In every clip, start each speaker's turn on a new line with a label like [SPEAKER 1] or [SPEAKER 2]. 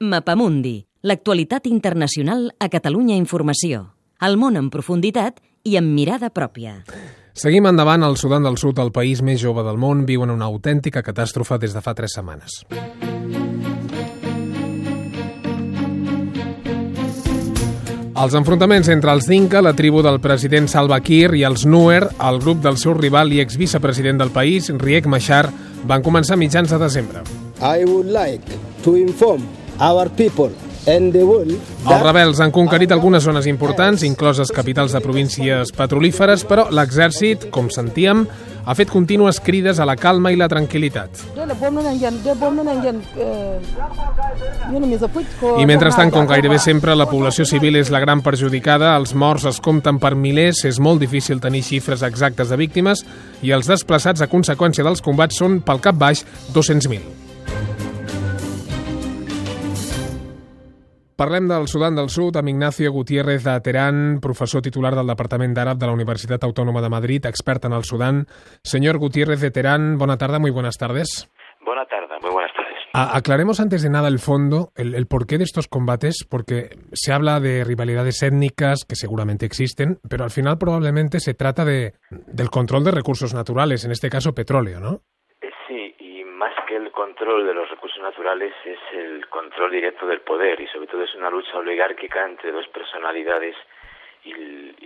[SPEAKER 1] Mapamundi, l'actualitat internacional a Catalunya Informació. El món en profunditat i amb mirada pròpia.
[SPEAKER 2] Seguim endavant al Sudan del Sud, el país més jove del món, viu en una autèntica catàstrofe des de fa tres setmanes. Els enfrontaments entre els Dinka, la tribu del president Salva Kiir, i els Nuer, el grup del seu rival i exvicepresident del país, Riek Machar, van començar a mitjans de desembre.
[SPEAKER 3] I would like to inform our people and the world
[SPEAKER 2] Els rebels han conquerit algunes zones importants, incloses capitals de províncies petrolíferes, però l'exèrcit, com sentíem, ha fet contínues crides a la calma i la tranquil·litat. I mentrestant, com gairebé sempre, la població civil és la gran perjudicada, els morts es compten per milers, és molt difícil tenir xifres exactes de víctimes i els desplaçats a conseqüència dels combats són, pel cap baix, 200.000. Parlem del Sudan del Sud amb Ignacio Gutiérrez de Teherán, professor titular del Departament d'Àrab de la Universitat Autónoma de Madrid, expert en el Sudán. Señor Gutiérrez de Teherán, buena tarde, muy buenas tardes.
[SPEAKER 4] Buena tarde, muy buenas tardes.
[SPEAKER 2] A- aclaremos antes de nada el fondo, el, el porqué de estos combates, porque se habla de rivalidades étnicas que seguramente existen, pero al final probablemente se trata de, del control de recursos naturales, en este caso petróleo, ¿no?
[SPEAKER 4] Más que el control de los recursos naturales es el control directo del poder y sobre todo es una lucha oligárquica entre dos personalidades y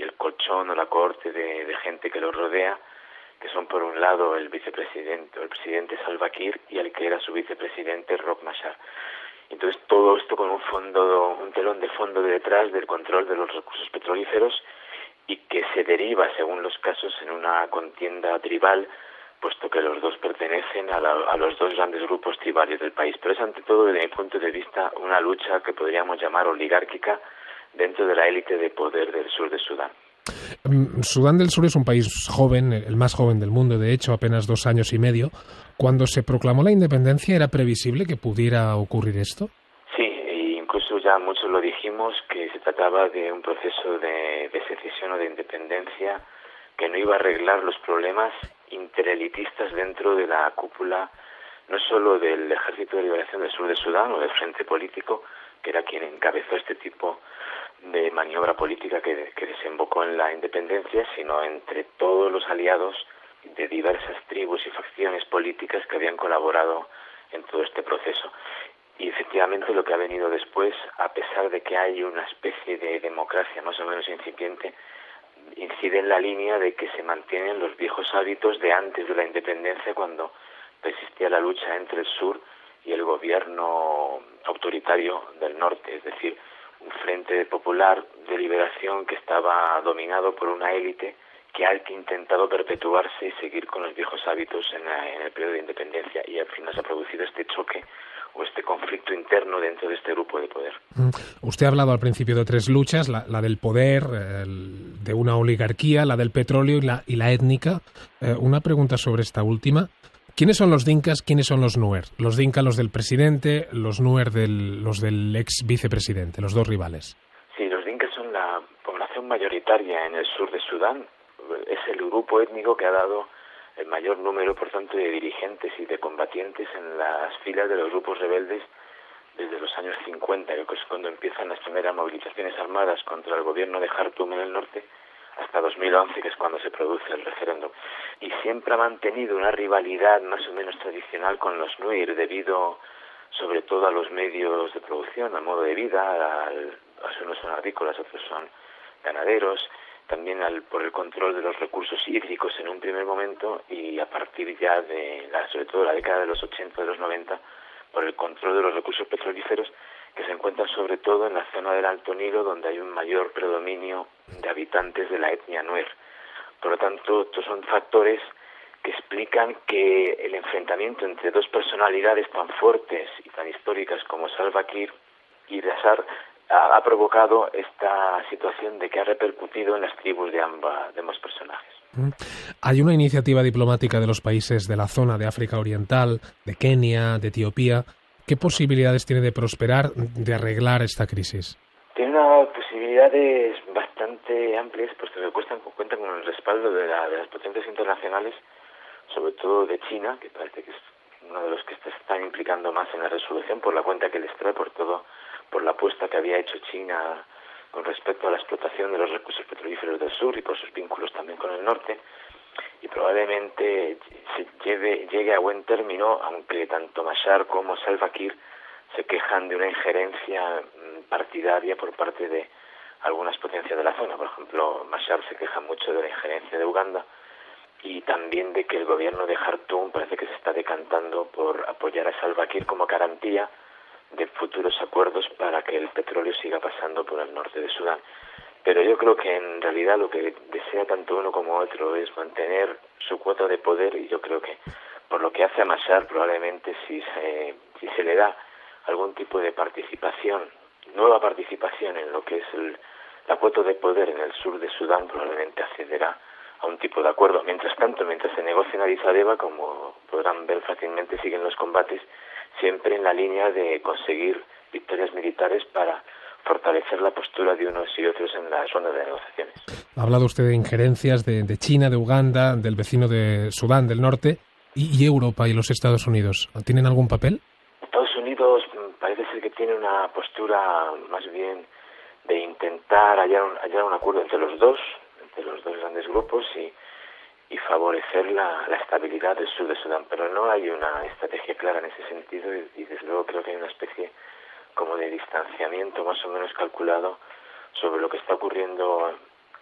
[SPEAKER 4] el, colchón o la corte de, gente que lo rodea, que son por un lado el vicepresidente o el presidente Salva Kiir y el que era su vicepresidente Rock Machar. Entonces todo esto con un fondo, un telón de fondo de detrás del control de los recursos petrolíferos y que se deriva, según los casos, en una contienda tribal, puesto que los dos pertenecen a, la- a los dos grandes grupos tribales del país. Pero es ante todo, desde mi punto de vista, una lucha que podríamos llamar oligárquica dentro de la élite de poder del sur de Sudán.
[SPEAKER 2] Mm, Sudán del Sur es un país joven, el más joven del mundo, de hecho, apenas dos años y medio. Cuando se proclamó la independencia, ¿era previsible que pudiera ocurrir esto?
[SPEAKER 4] Sí, e incluso ya muchos lo dijimos que se trataba de un proceso de, de secesión o de independencia que no iba a arreglar los problemas interelitistas dentro de la cúpula no solo del Ejército de Liberación del Sur de Sudán o del Frente Político, que era quien encabezó este tipo de maniobra política que, que desembocó en la independencia, sino entre todos los aliados de diversas tribus y facciones políticas que habían colaborado en todo este proceso. Y efectivamente lo que ha venido después, a pesar de que hay una especie de democracia más o menos incipiente, incide en la línea de que se mantienen los viejos hábitos de antes de la independencia cuando persistía la lucha entre el sur y el gobierno autoritario del norte, es decir, un frente popular de liberación que estaba dominado por una élite que ha intentado perpetuarse y seguir con los viejos hábitos en, la- en el periodo de independencia. Y al final se ha producido este choque o este conflicto interno dentro de este grupo de poder.
[SPEAKER 2] Mm, Usted ha hablado al principio de tres luchas, la, la del poder, el- de una oligarquía, la del petróleo y la, y la étnica. Eh, una pregunta sobre esta última. ¿Quiénes son los dinkas, quiénes son los nuer? Los dinka los del presidente, los nuer del, los del ex vicepresidente, los dos rivales.
[SPEAKER 4] Sí, los dinkas son la población mayoritaria en el sur de Sudán. Es el grupo étnico que ha dado el mayor número, por tanto, de dirigentes y de combatientes en las filas de los grupos rebeldes desde los años 50, que es cuando empiezan las primeras movilizaciones armadas contra el gobierno de Jartum en el norte, hasta 2011, que es cuando se produce el referéndum. Y siempre ha mantenido una rivalidad más o menos tradicional con los Nuir, debido sobre todo a los medios de producción, al modo de vida, al, a- unos son agrícolas, otros son ganaderos, también al, por el control de los recursos hídricos en un primer momento y a partir ya de, la, sobre todo la década de los 80, de los 90, por el control de los recursos petrolíferos que se encuentran sobre todo en la zona del Alto Nilo, donde hay un mayor predominio de habitantes de la etnia Nuer. Por lo tanto, estos son factores que explican que el enfrentamiento entre dos personalidades tan fuertes y tan históricas como Salva Kiir y Bashar ha, ha provocado esta situación de que ha repercutido en las tribus de, amba- de ambos personajes.
[SPEAKER 2] Mm. Hay una iniciativa diplomática de los países de la zona de África Oriental, de Kenia, de Etiopía. ¿Qué posibilidades tiene de prosperar, de arreglar esta crisis?
[SPEAKER 4] Tiene unas posibilidades bastante amplias, puesto que cuestan- cuentan con el respaldo de, la- de las potencias internacionales, sobre todo de China, que parece que es uno de los que se están implicando más en la resolución por la cuenta que les trae, por todo, por la apuesta que había hecho China con respecto a la explotación de los recursos petrolíferos del sur y por sus vínculos también con el norte y probablemente se lleve, llegue a buen término, aunque tanto Mashar como Salva Kiir se quejan de una injerencia mm, partidaria por parte de algunas potencias de la zona. Por ejemplo, Mashar se queja mucho de la injerencia de Uganda y también de que el gobierno de Jartum parece que se está decantando por apoyar a Salva Kiir como garantía de futuros acuerdos para que el petróleo siga pasando por el norte de Sudán. Pero yo creo que en realidad lo que desea tanto uno como otro es mantener su cuota de poder y yo creo que por lo que hace a Mashar probablemente si se, si se le da algún tipo de participación, nueva participación en lo que es el, la cuota de poder en el sur de Sudán, probablemente accederá a un tipo de acuerdo. Mientras tanto, mientras se negocia en Addis Abeba, como podrán ver fácilmente, siguen los combates siempre en la línea de conseguir victorias militares para fortalecer la postura de unos y otros en la zona de negociaciones.
[SPEAKER 2] Ha hablado usted de injerencias de, China, de Uganda, del vecino de Sudán del Norte y, Europa y los Estados Unidos. ¿Tienen algún papel?
[SPEAKER 4] Estados Unidos mm, parece ser que tiene una postura más bien de intentar hallar un, hallar un acuerdo entre los dos, entre los dos grandes grupos y, y favorecer la, la, estabilidad del sur de Sudán. Pero no hay una estrategia clara en ese sentido y, y desde luego creo que hay una especie como de distanciamiento más o menos calculado sobre lo que está ocurriendo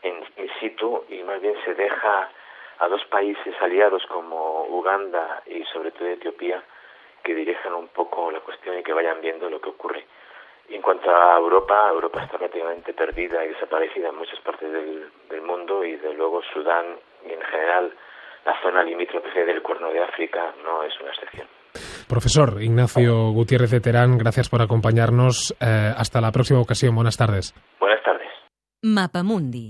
[SPEAKER 4] en, situ y más bien se deja a dos países aliados como Uganda y sobre todo Etiopía que dirijan un poco la cuestión y que vayan viendo lo que ocurre. En cuanto a Europa, Europa está prácticamente perdida y desaparecida en muchas partes del, del mundo y de luego Sudán en general la zona limítrofe del Cuerno de África no es una excepción.
[SPEAKER 2] Profesor Ignacio Gutiérrez de Terán, gracias por acompañarnos. Eh, hasta la próxima ocasión. Buenas tardes.
[SPEAKER 4] Buenas tardes.
[SPEAKER 1] Mapamundi